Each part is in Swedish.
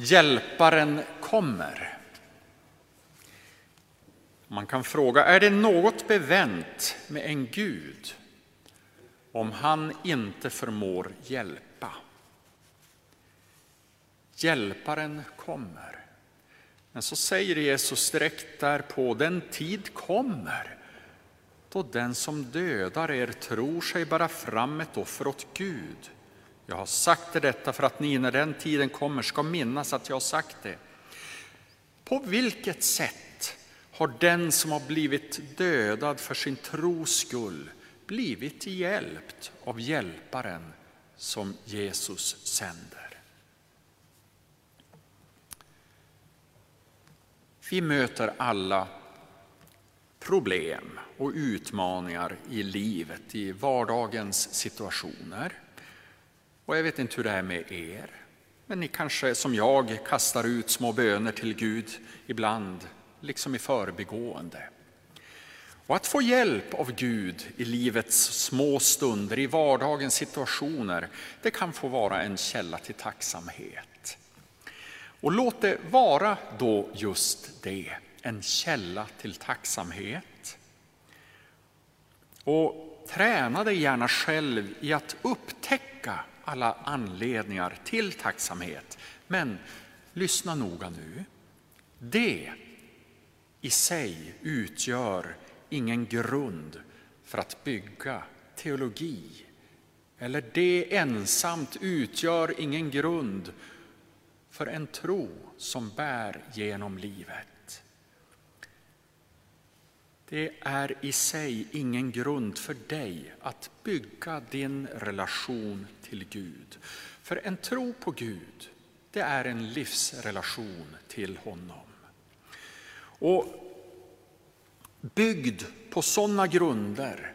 Hjälparen kommer. Man kan fråga, är det något bevänt med en Gud om han inte förmår hjälpa? Hjälparen kommer. Men så säger Jesus direkt därpå, den tid kommer då den som dödar er tror sig bära fram ett offer åt Gud. Jag har sagt detta för att ni när den tiden kommer ska minnas att jag har sagt det. På vilket sätt har den som har blivit dödad för sin tros skull blivit hjälpt av hjälparen som Jesus sänder? Vi möter alla problem och utmaningar i livet, i vardagens situationer. Och jag vet inte hur det är med er, men ni kanske som jag kastar ut små böner till Gud ibland, liksom i förbigående. Och att få hjälp av Gud i livets små stunder, i vardagens situationer, det kan få vara en källa till tacksamhet. Och låt det vara då just det, en källa till tacksamhet. Och träna dig gärna själv i att upptäcka alla anledningar till tacksamhet. Men lyssna noga nu. Det i sig utgör ingen grund för att bygga teologi. Eller det ensamt utgör ingen grund för en tro som bär genom livet. Det är i sig ingen grund för dig att bygga din relation till Gud. För en tro på Gud, det är en livsrelation till honom. Och byggd på sådana grunder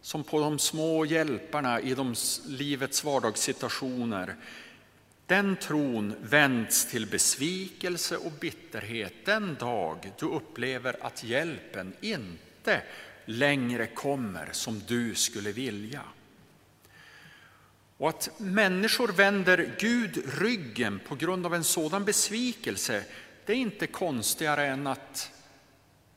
som på de små hjälparna i de livets vardagssituationer den tron vänds till besvikelse och bitterhet den dag du upplever att hjälpen inte längre kommer som du skulle vilja. Och att människor vänder Gud ryggen på grund av en sådan besvikelse, det är inte konstigare än att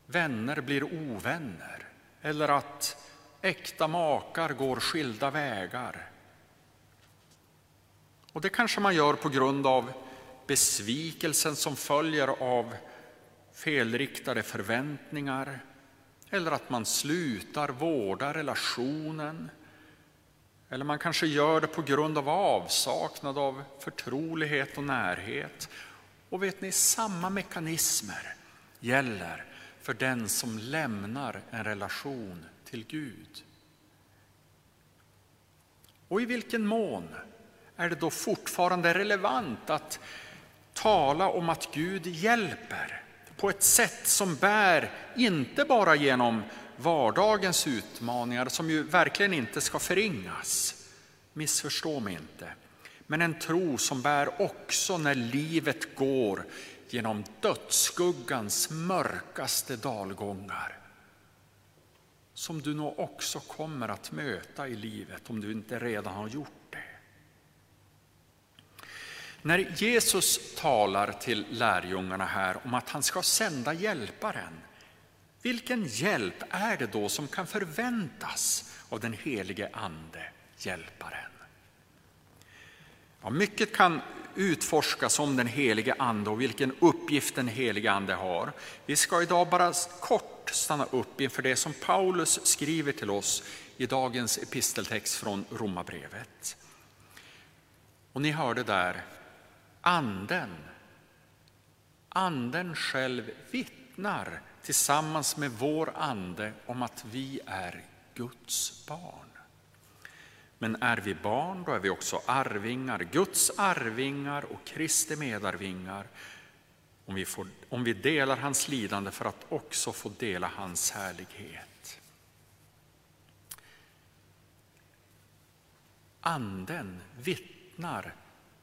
vänner blir ovänner eller att äkta makar går skilda vägar. Och det kanske man gör på grund av besvikelsen som följer av felriktade förväntningar eller att man slutar vårda relationen. Eller man kanske gör det på grund av avsaknad av förtrolighet och närhet. Och vet ni, samma mekanismer gäller för den som lämnar en relation till Gud. Och i vilken mån är det då fortfarande relevant att tala om att Gud hjälper på ett sätt som bär inte bara genom vardagens utmaningar som ju verkligen inte ska förringas. Missförstå mig inte. Men en tro som bär också när livet går genom dödsskuggans mörkaste dalgångar. Som du nog också kommer att möta i livet om du inte redan har gjort när Jesus talar till lärjungarna här om att han ska sända hjälparen, vilken hjälp är det då som kan förväntas av den helige Ande, hjälparen? Ja, mycket kan utforskas om den helige Ande och vilken uppgift den helige Ande har. Vi ska idag bara kort stanna upp inför det som Paulus skriver till oss i dagens episteltext från Romarbrevet. Och ni hörde där Anden, anden själv vittnar tillsammans med vår ande om att vi är Guds barn. Men är vi barn, då är vi också arvingar, Guds arvingar och Kristi medarvingar, om vi, får, om vi delar hans lidande för att också få dela hans härlighet. Anden vittnar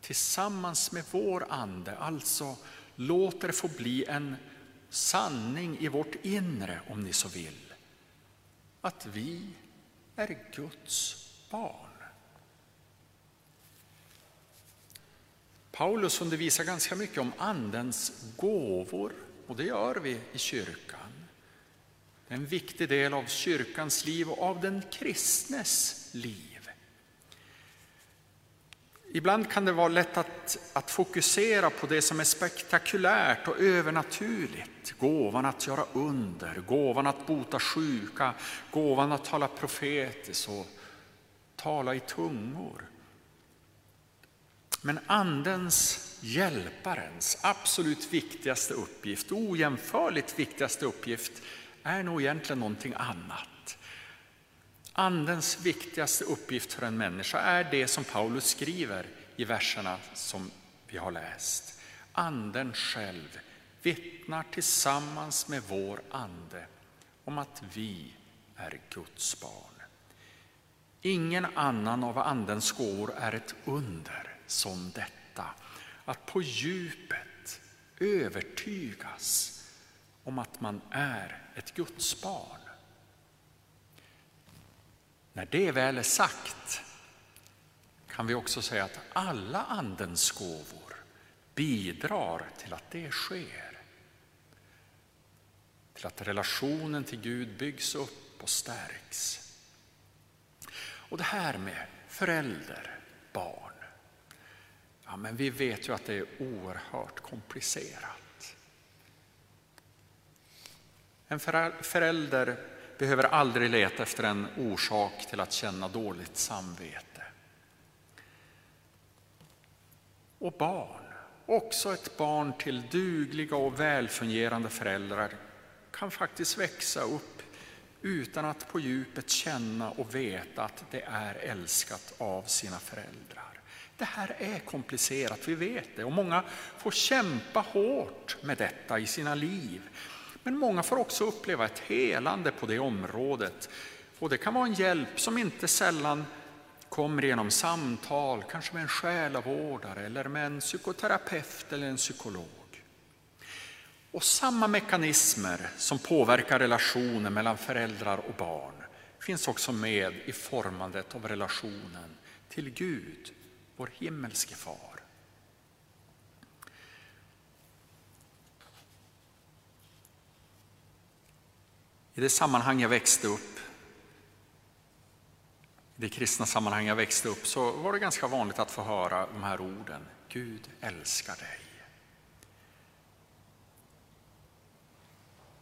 tillsammans med vår ande, alltså låter det få bli en sanning i vårt inre om ni så vill. Att vi är Guds barn. Paulus undervisar ganska mycket om Andens gåvor och det gör vi i kyrkan. Det är en viktig del av kyrkans liv och av den kristnes liv. Ibland kan det vara lätt att, att fokusera på det som är spektakulärt och övernaturligt. Gåvan att göra under, gåvan att bota sjuka, gåvan att tala profetiskt och tala i tungor. Men Andens, hjälparens, absolut viktigaste uppgift, ojämförligt viktigaste uppgift, är nog egentligen någonting annat. Andens viktigaste uppgift för en människa är det som Paulus skriver i verserna som vi har läst. Anden själv vittnar tillsammans med vår ande om att vi är Guds barn. Ingen annan av Andens gåvor är ett under som detta. Att på djupet övertygas om att man är ett Guds barn. När det väl är sagt kan vi också säga att alla Andens gåvor bidrar till att det sker. Till att relationen till Gud byggs upp och stärks. Och det här med förälder, barn. Ja, men vi vet ju att det är oerhört komplicerat. En förälder behöver aldrig leta efter en orsak till att känna dåligt samvete. Och barn, också ett barn till dugliga och välfungerande föräldrar kan faktiskt växa upp utan att på djupet känna och veta att det är älskat av sina föräldrar. Det här är komplicerat, vi vet det, och många får kämpa hårt med detta i sina liv. Men många får också uppleva ett helande på det området. Och det kan vara en hjälp som inte sällan kommer genom samtal, kanske med en själavårdare eller med en psykoterapeut eller en psykolog. Och samma mekanismer som påverkar relationen mellan föräldrar och barn finns också med i formandet av relationen till Gud, vår himmelske far. I det sammanhang jag växte upp, i det kristna sammanhang jag växte upp, så var det ganska vanligt att få höra de här orden. Gud älskar dig.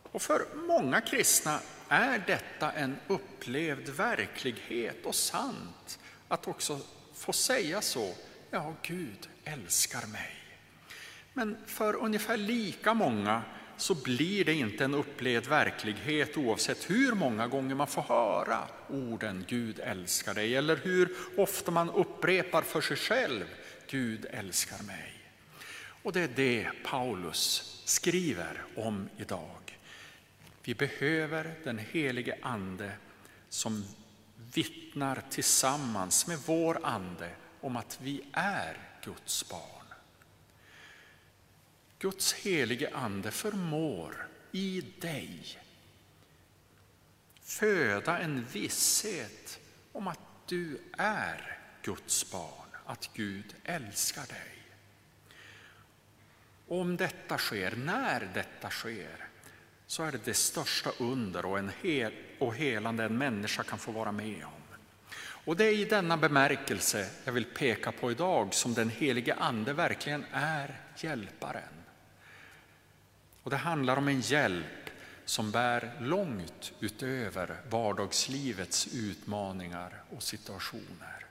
Och för många kristna är detta en upplevd verklighet och sant att också få säga så. Ja, Gud älskar mig. Men för ungefär lika många så blir det inte en upplevd verklighet oavsett hur många gånger man får höra orden Gud älskar dig eller hur ofta man upprepar för sig själv Gud älskar mig. Och det är det Paulus skriver om idag. Vi behöver den helige Ande som vittnar tillsammans med vår ande om att vi är Guds barn. Guds helige ande förmår i dig föda en visshet om att du är Guds barn, att Gud älskar dig. Om detta sker, när detta sker, så är det det största under och, en hel, och helande en människa kan få vara med om. Och det är i denna bemärkelse jag vill peka på idag som den helige Ande verkligen är hjälparen. Och det handlar om en hjälp som bär långt utöver vardagslivets utmaningar och situationer.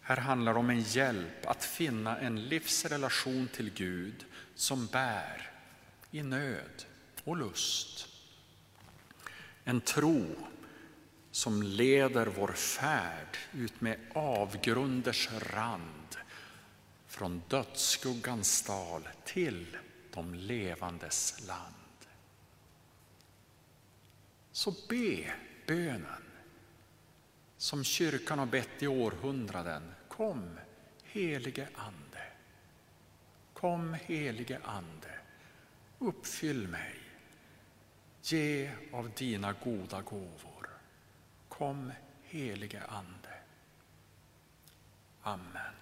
Här handlar det om en hjälp att finna en livsrelation till Gud som bär i nöd och lust. En tro som leder vår färd ut med avgrunders rand från dödsskuggans dal till de levandes land. Så be bönen som kyrkan har bett i århundraden. Kom helige Ande. Kom helige Ande. Uppfyll mig. Ge av dina goda gåvor. Kom helige Ande. Amen.